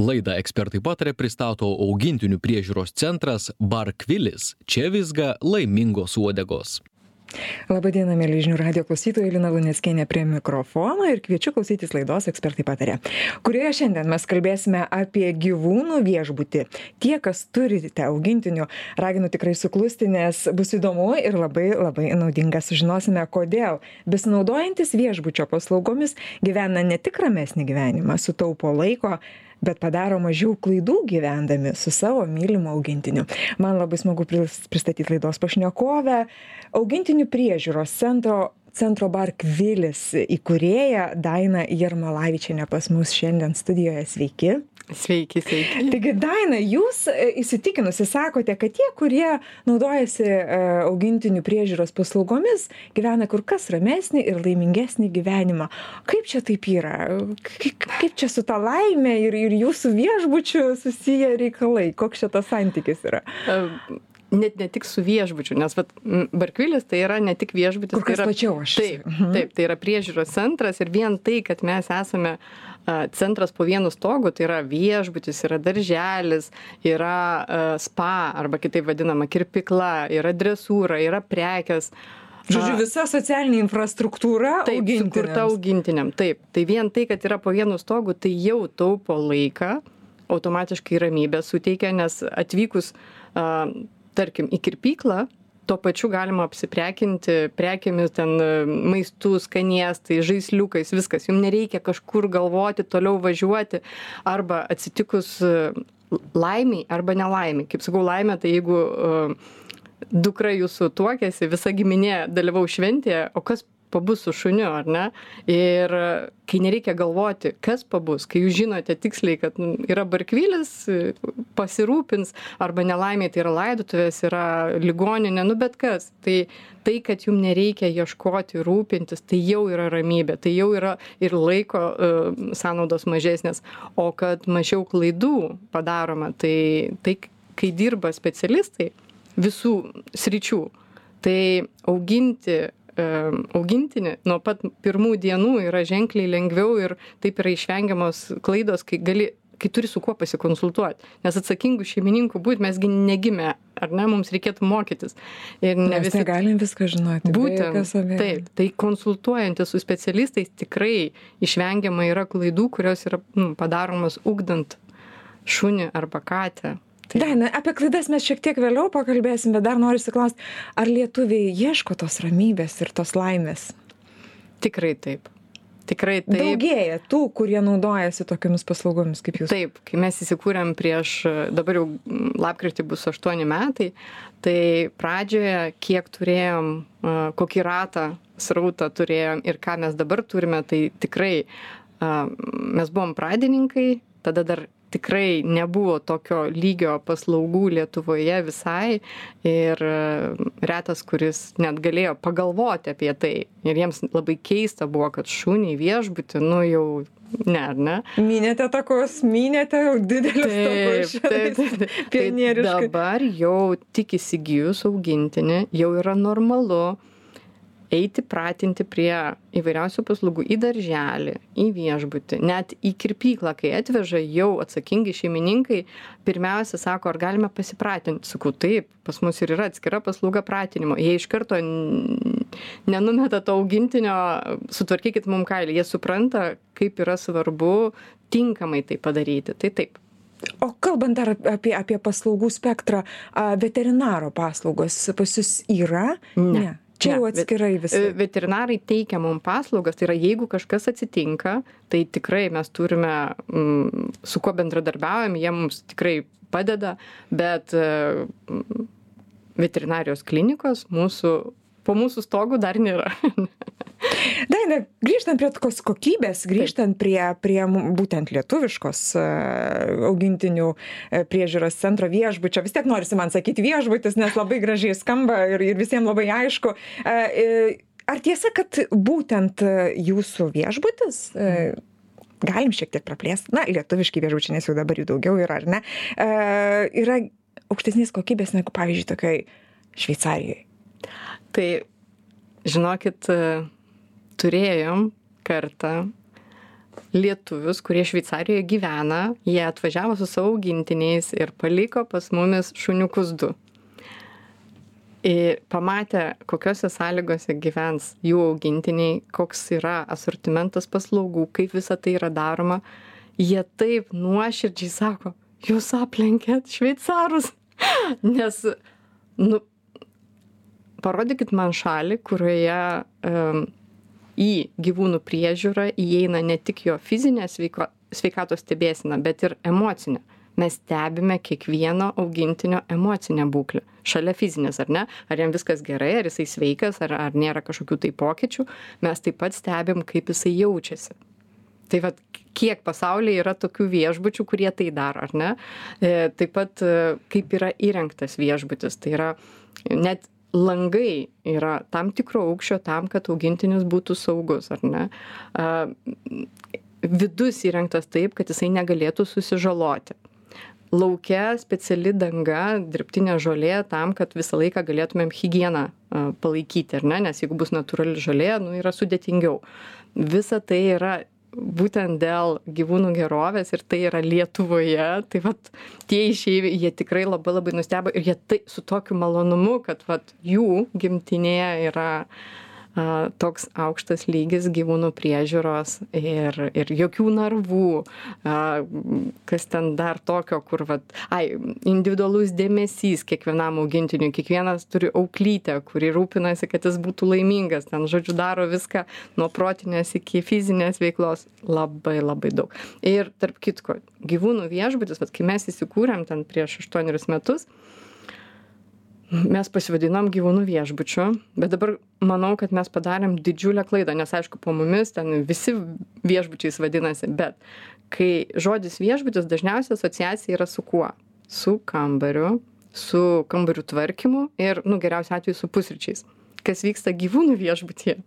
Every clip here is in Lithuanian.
Laidą ekspertai patarė pristato augintinių priežiūros centras Barkvilis. Čia visga laimingos uodegos. Labadiena, mėly žinių radio klausytojai, Lina Luneskienė prie mikrofono ir kviečiu klausytis laidos ekspertai patarė, kurioje šiandien mes kalbėsime apie gyvūnų viešbutį. Tie, kas turite augintinių, raginu tikrai suklusti, nes bus įdomu ir labai labai naudinga sužinosime, kodėl besinaudojantis viešbučio paslaugomis gyvena ne tik ramesnį gyvenimą, sutaupo laiko, bet padaro mažiau klaidų gyvendami su savo mylimu augintiniu. Man labai smagu pristatyti laidos pašnekovę, augintinių priežiūros centro centro Barkvilis įkūrėja Daina Jarmalavičiane pas mus šiandien studijoje. Sveiki. Sveiki, sveiki. Taigi, Daina, jūs e, įsitikinusi sakote, kad tie, kurie naudojasi e, augintinių priežiūros paslaugomis, gyvena kur kas ramesnį ir laimingesnį gyvenimą. Kaip čia taip yra? Kaip čia su ta laimė ir, ir jūsų viešbučiu susiję reikalai? Koks čia tas santykis yra? Net ne tik su viešbučiu, nes vat, Barkvilis tai yra ne tik viešbutis. Kur kas tai yra, plačiau aš. Taip, mhm. taip, tai yra priežiūros centras ir vien tai, kad mes esame centras po vienu stogu, tai yra viešbutis, yra darželis, yra spa arba kitaip vadinama kirpikla, yra dresūra, yra prekes. Žodžiu, visa socialinė infrastruktūra taip, sukurta augintiniam. Taip, tai vien tai, kad yra po vienu stogu, tai jau taupo laiką, automatiškai ramybę suteikia, nes atvykus uh, tarkim į kirpyklą tuo pačiu galima apsiprekinti prekėmis ten maistu skanėstais žaisliukais viskas. Jum nereikia kažkur galvoti toliau važiuoti arba atsitikus laimei arba nelaimei kaip sakau laimė tai jeigu dukra jūsų tuokiasi visa giminė dalyvaus šventėje o kas pabus su šuniu ar ne? Ir kai nereikia galvoti kas pabus kai jūs žinote tiksliai kad yra barkvilis pasirūpins arba nelaimėj tai yra laidotuvės yra ligoninė nu bet kas. Tai tai kad jum nereikia ieškoti rūpintis tai jau yra ramybė tai jau yra ir laiko sąnaudos mažesnės. O kad mažiau klaidų padaroma tai tai kai dirba specialistai visų sričių tai auginti augintinį nuo pat pirmų dienų yra ženkliai lengviau ir taip yra išvengiamos klaidos, kai gali kai turi su kuo pasikonsultuoti. Nes atsakingų šeimininkų būti mesgi negimė, ar ne, mums reikėtų mokytis. Ir ne mes visi galim viską žinoti. Būtent. Taip, tai konsultuojantis su specialistais tikrai išvengiama yra klaidų, kurios yra nu, padaromas ugdant šunį arba katę. Daina, apie klaidas mes šiek tiek vėliau pakalbėsim, bet dar noriu įsiklausti, ar lietuviai ieško tos ramybės ir tos laimės? Tikrai taip. Tikrai taip. Daugėja tų, kurie naudojasi tokiamis paslaugomis kaip jūs. Taip, kai mes įsikūrėm prieš, dabar jau lapkritį bus 8 metai, tai pradžioje kiek turėjom, kokį ratą, srautą turėjom ir ką mes dabar turime, tai tikrai mes buvom pradininkai, tada dar tikrai nebuvo tokio lygio paslaugų lietuvoje visai ir retas kuris net galėjo pagalvoti apie tai. Ir jiems labai keista buvo kad į viešbutį nu jau ne ne? Mynėte takus mynėte jau didelius takus taip taip. Taip dabar jau tik įsigijus augintinį jau yra normalu eiti pratinti prie įvairiausių paslaugų į darželį į viešbutį net į kirpyklą kai atveža jau atsakingi šeimininkai pirmiausia sako ar galime pasipratint sakau taip pas mus ir yra atskira paslauga pratinimo. Jie iš karto nenumeta to augintinio sutvarkykit mum kailį. Jie supranta kaip yra svarbu tinkamai tai padaryti. Tai taip. O kalbant dar apie, apie paslaugų spektrą, veterinaro paslaugos pas jūs yra? Ne. ne čia jau atskirai visi. veterinarai teikia mum paslaugas tai yra jeigu kažkas atsitinka tai tikrai mes turime mm, su kuo bendradarbiaujam jie mums tikrai padeda bet mm, veterinarijos klinikos mūsų po mūsų stogu dar nėra Daina, grįžtant prie tokios kokybės, grįžtant prie, prie būtent lietuviškos e, augintinių e, priežiūros centro viešbučio, vis tiek norisi man sakyti viešbutis, nes labai gražiai skamba ir, ir visiems labai aišku. E, ar tiesa, kad būtent jūsų viešbutis, galim šiek tiek praplėsti, na, lietuviški viešbučiai, nes jau dabar jų daugiau yra, ar ne, yra aukštesnės kokybės negu, pavyzdžiui, tokiai Šveicarijoje? Tai, žinokit, turėjom kartą lietuvius, kurie Šveicarijoje gyvena, jie atvažiavo su savo augintiniais ir paliko pas mumis šuniukus du. Ir pamatę, kokiuose sąlygose gyvens jų augintiniai, koks yra asortimentas paslaugų, kaip visa tai yra daroma, jie taip nuoširdžiai sako, jūs aplenkėt šveicarus. Nes, nu, parodykit man šalį, kurioje um, į gyvūnų priežiūrą įeina ne tik jo fizinė sveiko, sveikatos stebėsina, bet ir emocinė. Mes stebime kiekvieno augintinio emocinę būklę. Šalia fizinės ar ne? Ar jam viskas gerai ar jisai sveikas ar ar nėra kažkokių tai pokyčių. Mes taip pat stebim kaip jisai jaučiasi. Tai vat kiek pasaulyje yra tokių viešbučių kurie tai daro ar ne? E, taip pat e, kaip yra įrengtas viešbutis. Tai yra net langai yra tam tikro aukščio tam kad augintinis būtų saugus ar ne? Vidus įrengtas taip kad jisai negalėtų susižaloti. Lauke speciali danga dirbtinė žolė tam kad visą laiką galėtumėm higieną palaikyti ar ne? Nes jeigu bus natūrali žolė nu yra sudėtingiau. Visa tai yra būtent dėl gyvūnų gerovės ir tai yra lietuvoje. Tai vat tie išeiviai jie tikrai labai labai nustebo ir jie tai su tokiu malonumu kad vat jų gimtinėje yra a, toks aukštas lygis gyvūnų priežiūros ir, ir jokių narvų, kas ten dar tokio, kur, vat, ai, individualus dėmesys kiekvienam augintiniui, kiekvienas turi auklytę, kuri rūpinasi, kad jis būtų laimingas, ten, žodžiu, daro viską nuo protinės iki fizinės veiklos labai labai daug. Ir tarp kitko, gyvūnų viešbutis, vat, kai mes įsikūrėm ten prieš aštuonerius metus, mes pasivadinom gyvūnų viešbučiu bet dabar manau kad mes padarėm didžiulę klaidą nes aišku po mumis ten visi viešbučiais vadinasi bet kai žodis viešbutis dažniausiai asociacija yra su kuo? Su kambariu su kambarių tvarkymu ir nu geriausiu atveju su pusryčiais. Kas vyksta gyvūnų viešbutyje?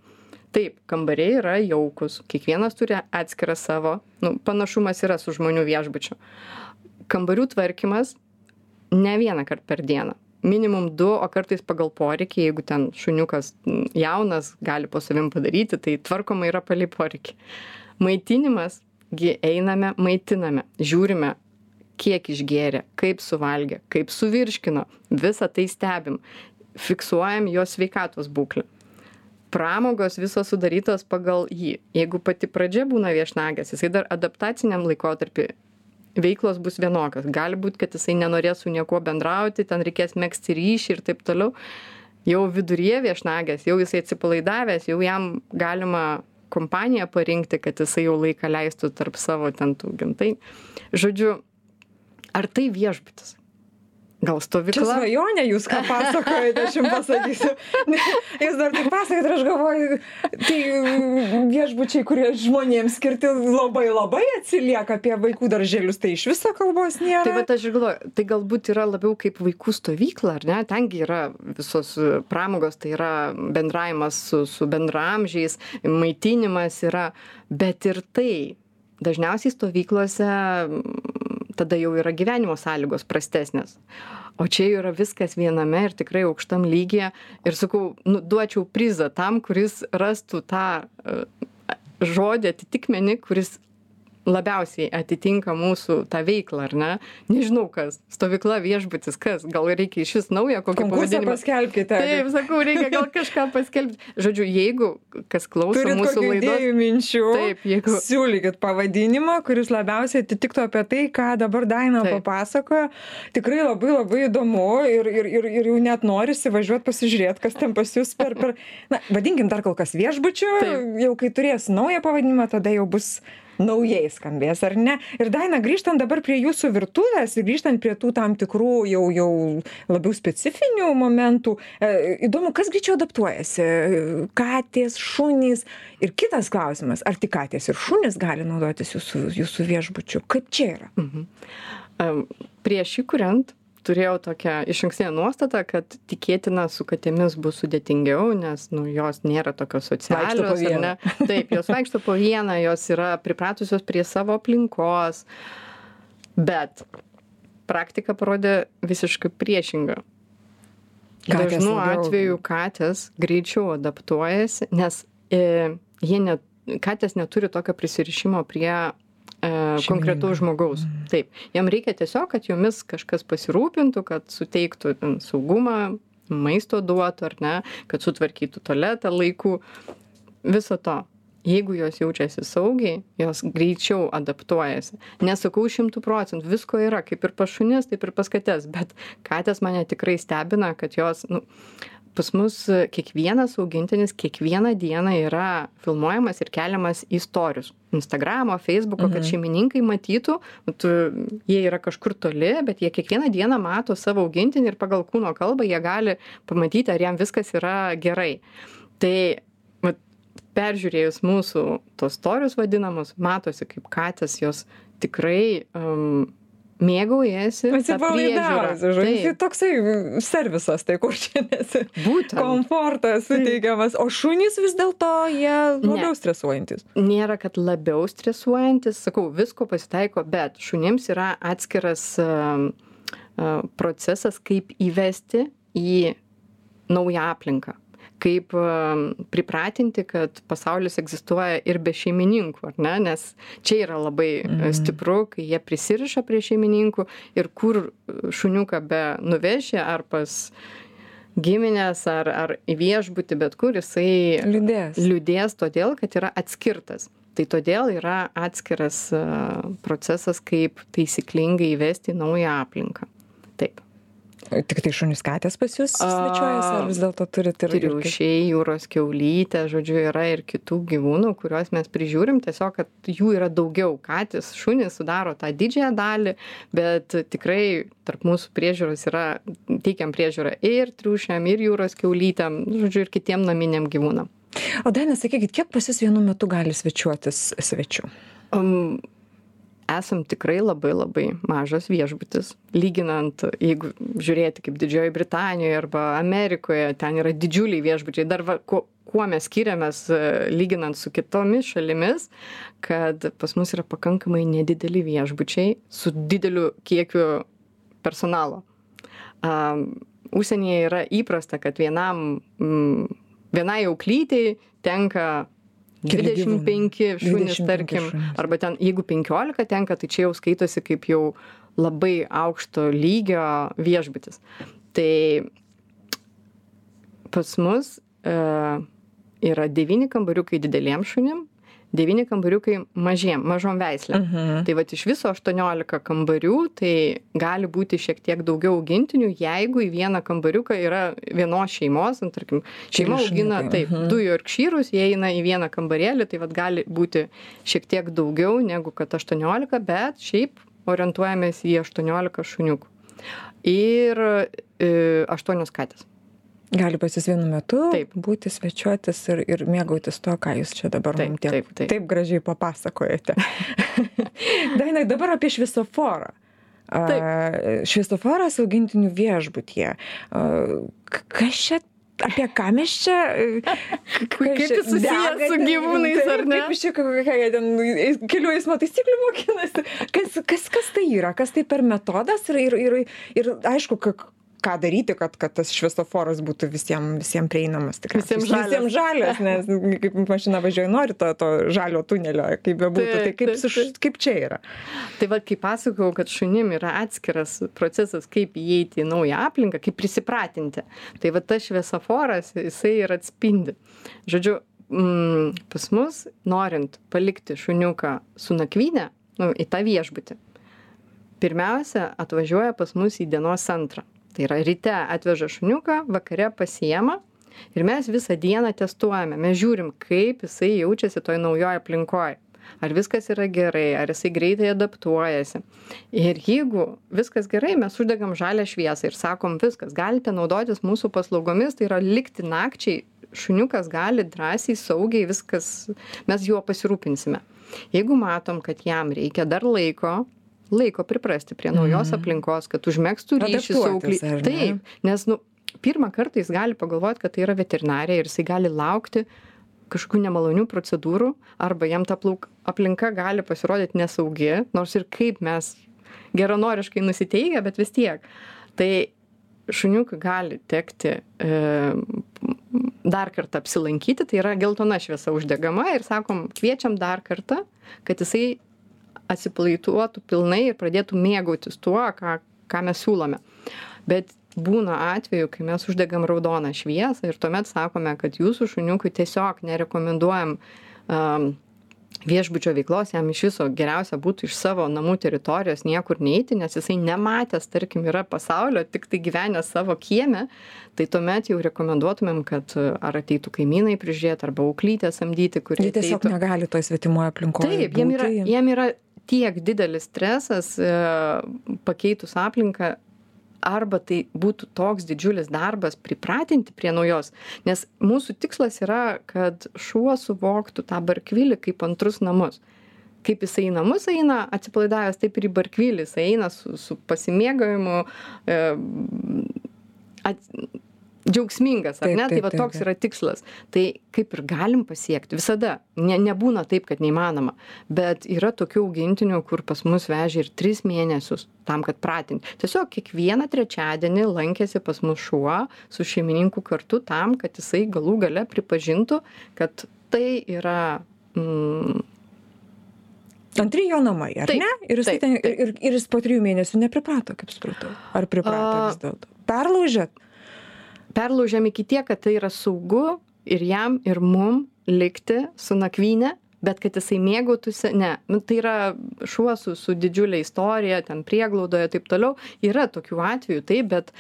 Taip kambariai yra jaukūs kiekvienas turi atskirą savo nu panašumas yra su žmonių viešbučiu. Kambarių tvarkymas ne vienąkart per dieną minimum du o kartais pagal poreikį jeigu ten šuniukas jaunas gali po savim padaryti tai tvarkoma yra palei poreikį. Maitinimas gi einame maitiname žiūrime kiek išgėrė kaip suvalgė kaip suvirškino visa tai stebim fiksuojam jo sveikatos būklę. Pramogos visos sudarytos pagal jį. Jeigu pati pradžia būna viešnagės jisai dar adaptaciniam laikotarpy veiklos bus vienokios. Gali būt kad jisai nenorės su niekuo bendrauti ten reikės megzti ryšį ir taip toliau. Jau viduryje viešnagės jau jisai atsipalaidavęs jau jam galima kompaniją parinkti kad jisai jau laiką leistų tarp savo ten tų gentainių žodžiu ar tai viešbutis Gal stovykla? Čia svajonė jūs ką pasakojate, aš jums pasakysiu. Jūs dar taip pasakojate aš galvoju, tai viešbučiai, kurie žmonėms skirti labai labai atsilieka apie vaikų darželius, tai iš viso kalbos nėra. Tai bet aš galvoju, tai galbūt yra labiau kaip vaikų stovykla, ar ne? Tengi yra visos pramogos, tai yra bendravimas su, su bendramžiais, maitinimas yra, bet ir tai dažniausiai stovyklose tada jau yra gyvenimo sąlygos prastesnės. O čia yra viskas viename ir tikrai aukštam lygyje. Ir sakau nu duočiau prizą tam kuris rastų tą e, žodį atitikmenį kuris labiausiai atitinka mūsų tą veiklą ar ne nežinau kas stovykla viešbutis kas gal reikia išvis naują kokį pavadinimą paskelbkite taip sakau reikia gal kažką paskelbt žodžiu jeigu kas klauso Turit mūsų laidos minčių, Taip, jeigu- siūlykit pavadinimą, kuris labiausiai atitiktų apie tai, ką dabar Daina Taip. papasakojo. Tikrai labai labai įdomu ir, ir, ir, ir jau net norisi važiuoti pasižiūrėti, kas ten pas jūs per, per na, vadinkim dar kol kas viešbučiu, Taip. jau kai turės naują pavadinimą, tada jau bus naujai skambės, ar ne? Ir Daina, grįžtant dabar prie jūsų virtuvės ir grįžtant prie tų tam tikrų jau, jau labiau specifinių momentų, e, įdomu, kas greičiau adaptuojasi? Katės, šunys ir kitas klausimas, ar tik katės ir šunys gali naudotis jūsų, jūsų viešbučiu? Kaip čia yra? Em, prieš įkuriant turėjau tokią išankstinę nuostatą kad tikėtina su katėmis bus sudėtingiau nes nu jos nėra tokios socialios ar ne? Taip jos vaikšto po vieną jos yra pripratusios prie savo aplinkos. Bet praktika parodė visiškai priešingą Katės dažnu labiau- atveju katės greičiau adaptuojasi nes e, jie net katės neturi tokio prisirišimo prie konkretaus žmogaus. Taip, jam reikia tiesiog, kad jomis kažkas pasirūpintų, kad suteiktų saugumą, maisto duotų ar ne, kad sutvarkytų tualetą laiku. Viso to. Jeigu jos jaučiasi saugiai, jos greičiau adaptuojasi. Nesakau šimtų procentų, visko yra, kaip ir pašunis, taip ir paskatės, bet katės mane tikrai stebina, kad jos, nu, pas mus kiekvienas augintinis kiekvieną dieną yra filmuojamas ir keliamas į storius instagramo feisbuko kad Mhm. šeimininkai matytų tu jie yra kažkur toli bet jie kiekvieną dieną mato savo augintinį ir pagal kūno kalbą jie gali pamatyti ar jam viskas yra gerai tai vat peržiūrėjus mūsų tuos storius vadinamus matosi kaip katės jos tikrai um, mėgaujasi. Atsipalaidavusi. Taip, Tai toksai servisas, tai kur čia nesi. būtent. Komfortas suteikiamas. O šunys vis dėlto jie labiau stresuojantis. nėra kad labiau stresuojantis sakau visko pasitaiko bet šunims yra atskiras am, a, procesas kaip įvesti į naują aplinką kaip pripratinti kad pasaulis egzistuoja ir be šeimininkų ar ne nes čia yra labai Mhm. stipru kai jie prisiriša prie šeimininkų ir kur šuniuką be nuveši ar pas gimines ar ar į viešbutį bet kur jisai Liūdės. liūdės todėl kad yra atskirtas tai todėl yra atskiras procesas kaip taisyklingai įvesti naują aplinką taip Tik tai šunys katės pas jūs svečiuojasi, ar vis dėlto turit ir... triušiai jūros kiaulytė žodžiu yra ir kitų gyvūnų kuriuos mes prižiūrim tiesiog kad jų yra daugiau katės šunys sudaro tą didžiąją dalį bet tikrai tarp mūsų priežiūros yra teikiam priežiūrą ir triušiam ir jūros kiaulytėm žodžiu ir kitiem naminiam gyvūnam O Daina, sakykit, kiek pas jūs vienu metu gali svečiuotis svečių? Um, esam tikrai labai labai mažas viešbutis. Lyginant jeigu žiūrėti kaip didžiojoj britanijoj arba amerikoje ten yra didžiuliai viešbučiai. Dar va kuo kuo mes skiriamės e, lyginant su kitomis šalimis kad pas mus yra pakankamai nedideli viešbučiai su dideliu kiekiu personalo. Am, užsienyje yra įprasta kad vienam mm, vienai auklytei tenka Keli dvidešim penki šunys 25 tarkim šunys. arba ten jeigu penkiolika tenka tai čia jau skaitosi kaip jau labai aukšto lygio viešbutis tai pas mus e, yra devyni kambariukai dideliem šunim devyni kambariukai mažiem mažom veislėm Mhm. tai vat iš viso aštuoniolika kambarių tai gali būti šiek tiek daugiau augintinių jeigu į vieną kambariuką yra vienos šeimos nu tarkim šeima augina taip mhm. du jorkšyrus jie eina į vieną kambarėlį tai vat gali būti šiek tiek daugiau negu kad aštuoniolika bet šiaip orientuojamės į aštuoniolika šuniukų ir e, aštuonios katės Gali pas jūs vienu metu Taip. būti svečiuotis ir, ir mėgautis to, ką jūs čia dabar Taip, tiek, taip, taip. taip gražiai papasakojate. Dainai, dabar apie šviesoforą. A, Šviesoforas augintinių viešbutyje. Kas čia, apie ką mes čia? Kaip jis susijęs su gyvūnais, ar Taip, ne? Kaip čia, ką jie ten kelių eismo taisyklių mokinasi? Kas, kas, kas tai yra? Kas tai per metodas? Ir, ir, ir, ir aišku, ką daryti, kad, kad tas šviesoforas būtų visiems visiem prieinamas. tikriausiai. Visiem žalias. Visiem žalias, nes kaip mašina važiuoja, nori to, to žalio tunelio, kaip bebūtų. Tai kaip, su, kaip čia yra? Tai va, kaip pasakojau, kad šunim yra atskiras procesas, kaip įeiti į naują aplinką, kaip prisipratinti. Tai va tas šviesoforas, jisai ir atspindi. Žodžiu, mm, pas mus, norint palikti šuniuką su nakvynė, nu, į tą viešbutį, pirmiausia, atvažiuoja pas mus į dienos centrą. Tai yra ryte atveža šuniuką, vakare pasiema ir mes visą dieną testuojame. Mes žiūrim, kaip jisai jaučiasi toj naujoje aplinkoje. Ar viskas yra gerai, ar jisai greitai adaptuojasi. Ir jeigu viskas gerai, mes uždegam žalę šviesą ir sakom, viskas, galite naudotis mūsų paslaugomis, tai yra likti nakčiai, šuniukas gali drąsiai, saugiai, viskas, mes juo pasirūpinsime. Jeigu matom, kad jam reikia dar laiko, laiko priprasti prie naujos Mhm. aplinkos, kad užmėgstų ryšį su aukly. Adaptuotis, ar ne? Taip, nes, nu, pirmą kartą jis gali pagalvoti, kad tai yra veterinarija ir jisai gali laukti kažkokių nemalonių procedūrų, arba jam ta aplinka gali pasirodyti nesaugi, nors ir kaip mes geranoriškai nusiteikę, bet vis tiek. Tai šuniukui gali tekti e, dar kartą apsilankyti tai yra geltona šviesa uždegama ir sakom kviečiam dar kartą kad jisai atsipalaiduotų pilnai ir pradėtų mėgautis tuo ką ką mes siūlome. Bet būna atvejų kai mes uždegam raudoną šviesą ir tuomet sakome kad jūsų šuniukui tiesiog nerekomenduojam um, viešbučio veiklos jam iš viso geriausia būtų iš savo namų teritorijos niekur neiti nes jisai nematęs tarkim yra pasaulio tiktai gyvenęs savo kieme tai tuomet jau rekomenduotumėm kad ar ateitų kaimynai prižiūrėt arba auklytę samdyti kuri jie tiesiog ateitų. negali toj svetimoj aplinkoj taip jiem yra jiem yra tiek didelis stresas e, pakeitus aplinką arba tai būtų toks didžiulis darbas pripratinti prie naujos. Nes mūsų tikslas yra kad šuo suvoktų tą barkvilį kaip antrus namus. Kaip jisai į namus eina atsipalaidavęs taip ir į barkvilį jisai eina su su pasimėgavimu e, at, džiaugsmingas, ar Taip, ne? taip, Tai va taip, toks taip. yra tikslas. Tai kaip ir galim pasiekti, visada. Ne, nebūna taip, kad neįmanoma. Bet yra tokių augintinių, kur pas mus vežė ir tris mėnesius tam, kad pratinti. Tiesiog kiekvieną trečiadienį lankėsi pas mus šuo su šeimininku kartu tam, kad jisai galų gale pripažintų, kad tai yra mm, Antri jo namai, ar Taip, ne? Ir jis, taip, ten, taip. ir, ir jis po trijų mėnesių nepriprato, kaip supratau. Ar priprato A, vis dėlto? Perlaužėt? Perlaužiam iki tiek, kad tai yra saugu ir jam, ir mum likti su nakvynė, bet kad jisai mėgautųsi, ne, nu, tai yra šuo su, su didžiulė istorija, ten prieglaudoje ir taip toliau, yra tokių atvejų, taip, bet,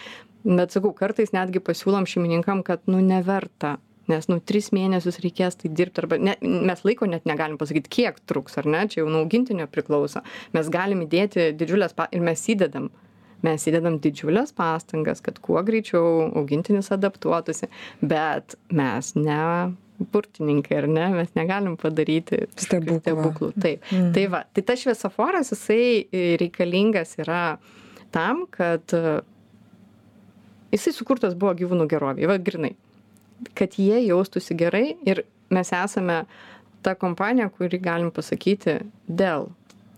bet sakau, kartais netgi pasiūlom šeimininkam, kad, nu, neverta. Nes, nu, tris mėnesius reikės tai dirbti, arba ne, mes laiko net negalim pasakyti, kiek truks, ar ne, čia jau naugintinio priklauso. Mes galim įdėti didžiulės, pa... ir mes įdedam mes įdedam didžiules pastangas, kad kuo greičiau augintinis adaptuotųsi, bet mes ne burtininkai, ar ne, mes negalim padaryti Stebuklų. stebuklų. Taip. Mhm. Tai va, tai tas šviesoforas, jisai reikalingas yra tam, kad e, jisai sukurtas buvo gyvūnų geroviai, va grinai, kad jie jaustųsi gerai ir mes esame ta kompanija, kuri galim pasakyti dėl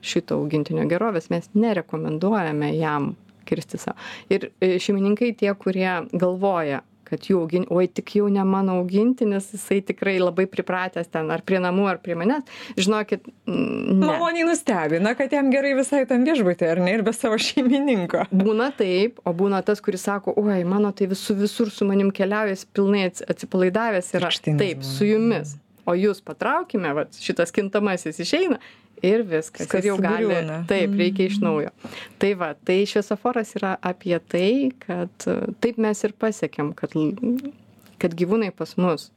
šito augintinio gerovės mes nerekomenduojame jam kirsti savo. Ir e, šeimininkai tie, kurie galvoja, kad jų augin, oi tik jau ne mano augintinis, jisai tikrai labai pripratęs ten ar prie namų, ar prie manęs, žinokit, ne. Maloniai nustebina, kad jam gerai visai tam viešbutė, ar ne, ir be savo šeimininko. Būna taip, o būna tas, kuris sako, oi, mano tai visur, visur su manim keliauja, jis pilnai ats- atsipalaidavęs yra. Krikštinis Taip, su jumis. O jūs patraukime, va, šitas kintamasis išeina ir viskas. Ir jau gali. sugriūna. Taip, reikia iš naujo. Tai va, tai šviesoforas yra apie tai, kad e, taip mes ir pasiekėm, kad, kad gyvūnai pas mus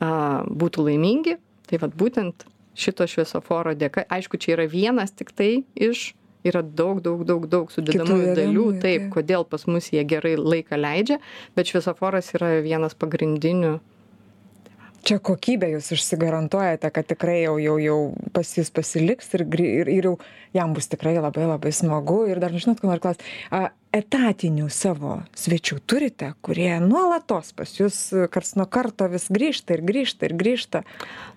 a, būtų laimingi. Tai va, būtent šito šviesoforo dėka, aišku, čia yra vienas tik tai iš yra daug, daug, daug, daug sudedamųjų Kitų dalių, taip. kodėl pas mus jie gerai laiką leidžia, bet šviesoforas yra vienas pagrindinių. Čia kokybę jūs užsigarantuojate, kad tikrai jau, jau, jau pas jūs pasiliks ir, ir, ir jau jam bus tikrai labai labai smagu. Ir dar žinot, ko noriu klausti, a, etatinių savo svečių turite, kurie nuolatos pas jūs kars nuo karto vis grįžta ir grįžta ir grįžta.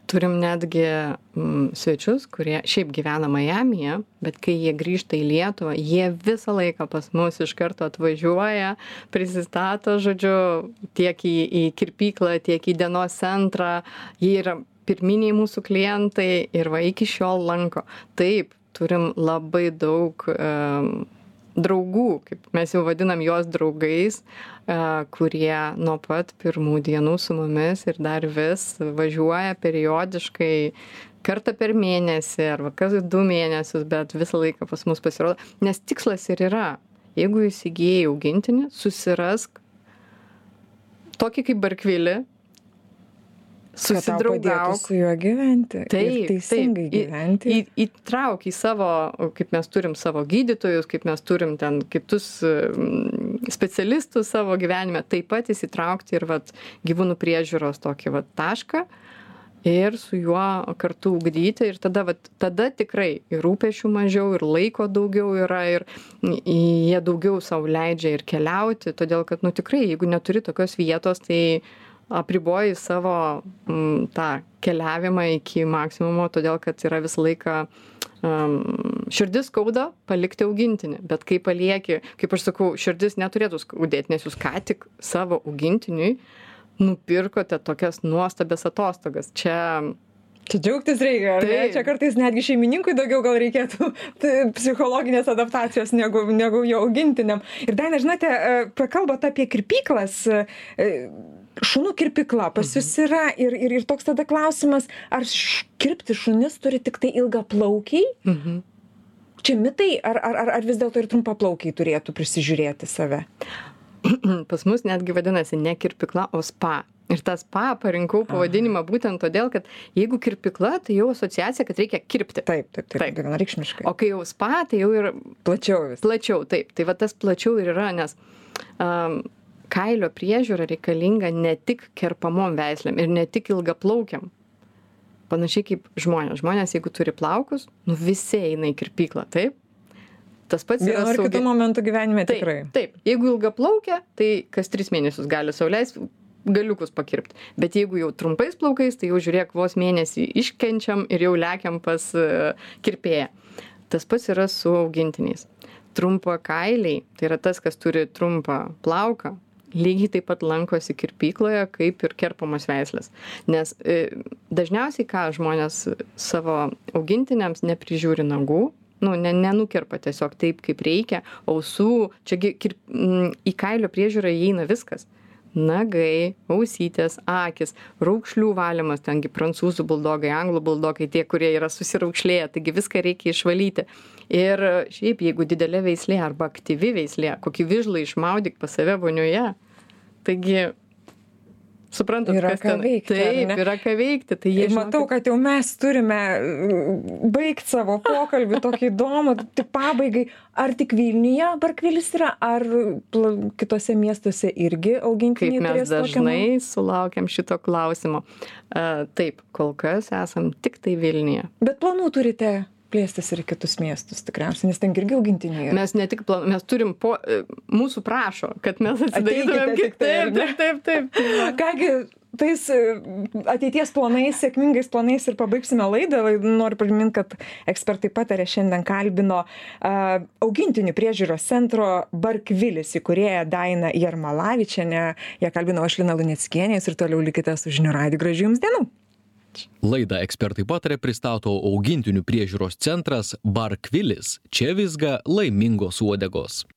Turim netgi mm, svečius, kurie šiaip gyvena Majamyje, bet kai jie grįžta į Lietuvą, jie visą laiką pas mus iš karto atvažiuoja, prisistato, žodžiu, tiek į, į kirpyklą, tiek į dienos centrą. Jie yra pirminiai mūsų klientai ir va iki šiol lanko. Taip, turim labai daug um, draugų, kaip mes jau vadinam juos draugais, e, kurie nuo pat pirmų dienų su mumis ir dar vis važiuoja periodiškai kartą per mėnesį arba kas du mėnesius, bet visą laiką pas mus pasirodo. Nes tikslas ir yra, jeigu įsigijai augintinį, susirask tokį kaip barkvilį, susidraugauk. su juo gyventi. Taip, teisingai taip. Į- gyventi. Į, įtrauk į savo, kaip mes turim savo gydytojus, kaip mes turim ten kitus mm, specialistus savo gyvenime, taip pat įsitraukti ir vat, gyvūnų priežiūros tokį vat, tašką ir su juo kartu ugdyti ir tada, vat, tada tikrai ir rūpešių mažiau, ir laiko daugiau yra, ir į- jie daugiau savo leidžia ir keliauti, todėl kad, nu tikrai, jeigu neturi tokios vietos, tai apriboji savo m, tą keliavimą iki maksimumo, todėl kad yra visą laiką um, širdis skauda palikti augintinį, bet kai palieki, kaip aš sakau, širdis neturėtų skaudėti, nes jūs ką tik savo augintiniui nupirkote tokias nuostabias atostogas. Čia Čia džiaugtis reikia, ar ne? Taip. Čia kartais netgi šeimininkui daugiau gal reikėtų tai, psichologinės adaptacijos negu, negu jo augintiniam. Ir Daina, žinote, e, pakalbant apie kirpyklas, e, šunų kirpykla pas jūs yra ir, ir, ir toks tada klausimas, ar š- kirpti šunis turi tik tai ilgą plaukiai? mhm. Čia mitai, ar, ar, ar, ar vis dėlto ir trumpaplaukiai turėtų prisižiūrėti save? pas mus netgi vadinasi ne kirpykla, o spa. Ir tą spa parinkau pavadinimą būtent todėl, kad jeigu kirpykla, tai jau asociacija, kad reikia kirpti. Taip, taip, taip, Taip. vienareikšmiškai. O kai jau spa, tai jau ir plačiau vis. plačiau, taip. Tai va tas plačiau ir yra, nes um, kailio priežiūra reikalinga ne tik kerpamom veislėm ir ne tik ilgaplaukiam. Panašiai kaip žmonės. Žmonės, jeigu turi plaukus, nu visi eina į kirpyklą, taip? Tas pats yra ar su kitu momentu gyvenime Taip, tikrai. Taip, jeigu ilga plaukia, tai kas tris mėnesius gali sauliais galiukus pakirpti. Bet jeigu jau trumpais plaukais, tai jau žiūrėk, vos mėnesį iškenčiam ir jau lekiam pas e, kirpėją. Tas pats yra su augintiniais. Trumpa kailiai, tai yra tas, kas turi trumpą plauką, lygiai taip pat lankosi kirpykloje, kaip ir kerpamos veislės. Nes e, dažniausiai ką žmonės savo augintiniams neprižiūri nagų, nu, ne, nenukerpa tiesiog taip, kaip reikia, ausų, čiagi kir, m, į kailio priežiūrą įeina viskas. Nagai, ausytės, akis, raukšlių valymas, tengi prancūzų buldogai, anglų buldogai, tie, kurie yra susiraukšlėję, taigi viską reikia išvalyti. Ir šiaip, jeigu didelė veislė arba aktyvi veislė, kokį vižlą išmaudyk pas save vonioje, taigi suprantat, Yra ką ten. veikti, Taip, yra ką veikti. Tai jie matau, kad jau mes turime baigti savo pokalbį tokį įdomų, tik pabaigai. Ar tik Vilniuje Barkvilis yra, ar kitose miestuose irgi kaip augintiniai mes dažnai sulaukiam šito klausimo. A, taip, kol kas esam tik tai Vilniuje. Bet planų turite plėstis ir į kitus miestus tikriausiai, nes ten irgi augintiniai yra. Mes ne tik plan, mes turim po, e, mūsų prašo, kad mes atsidarytumėm tai, ar taip, ne? taip, taip, taip. Kągi, tais e, ateities planais, sėkmingais planais ir pabaigsime laidą. Lai- Noriu priminti, kad ekspertai patarė šiandien kalbino uh, augintinių priežiūros centro Barkvilis įkūrėja Daina Jarmalavičiane. Ją kalbino aš Lina Luneckienė ir toliau likite su žinių radiju. Gražių jums dienų. Laidą ekspertai patarė pristato augintinių priežiūros centras Barkvilis. Čia visga laimingos uodegos.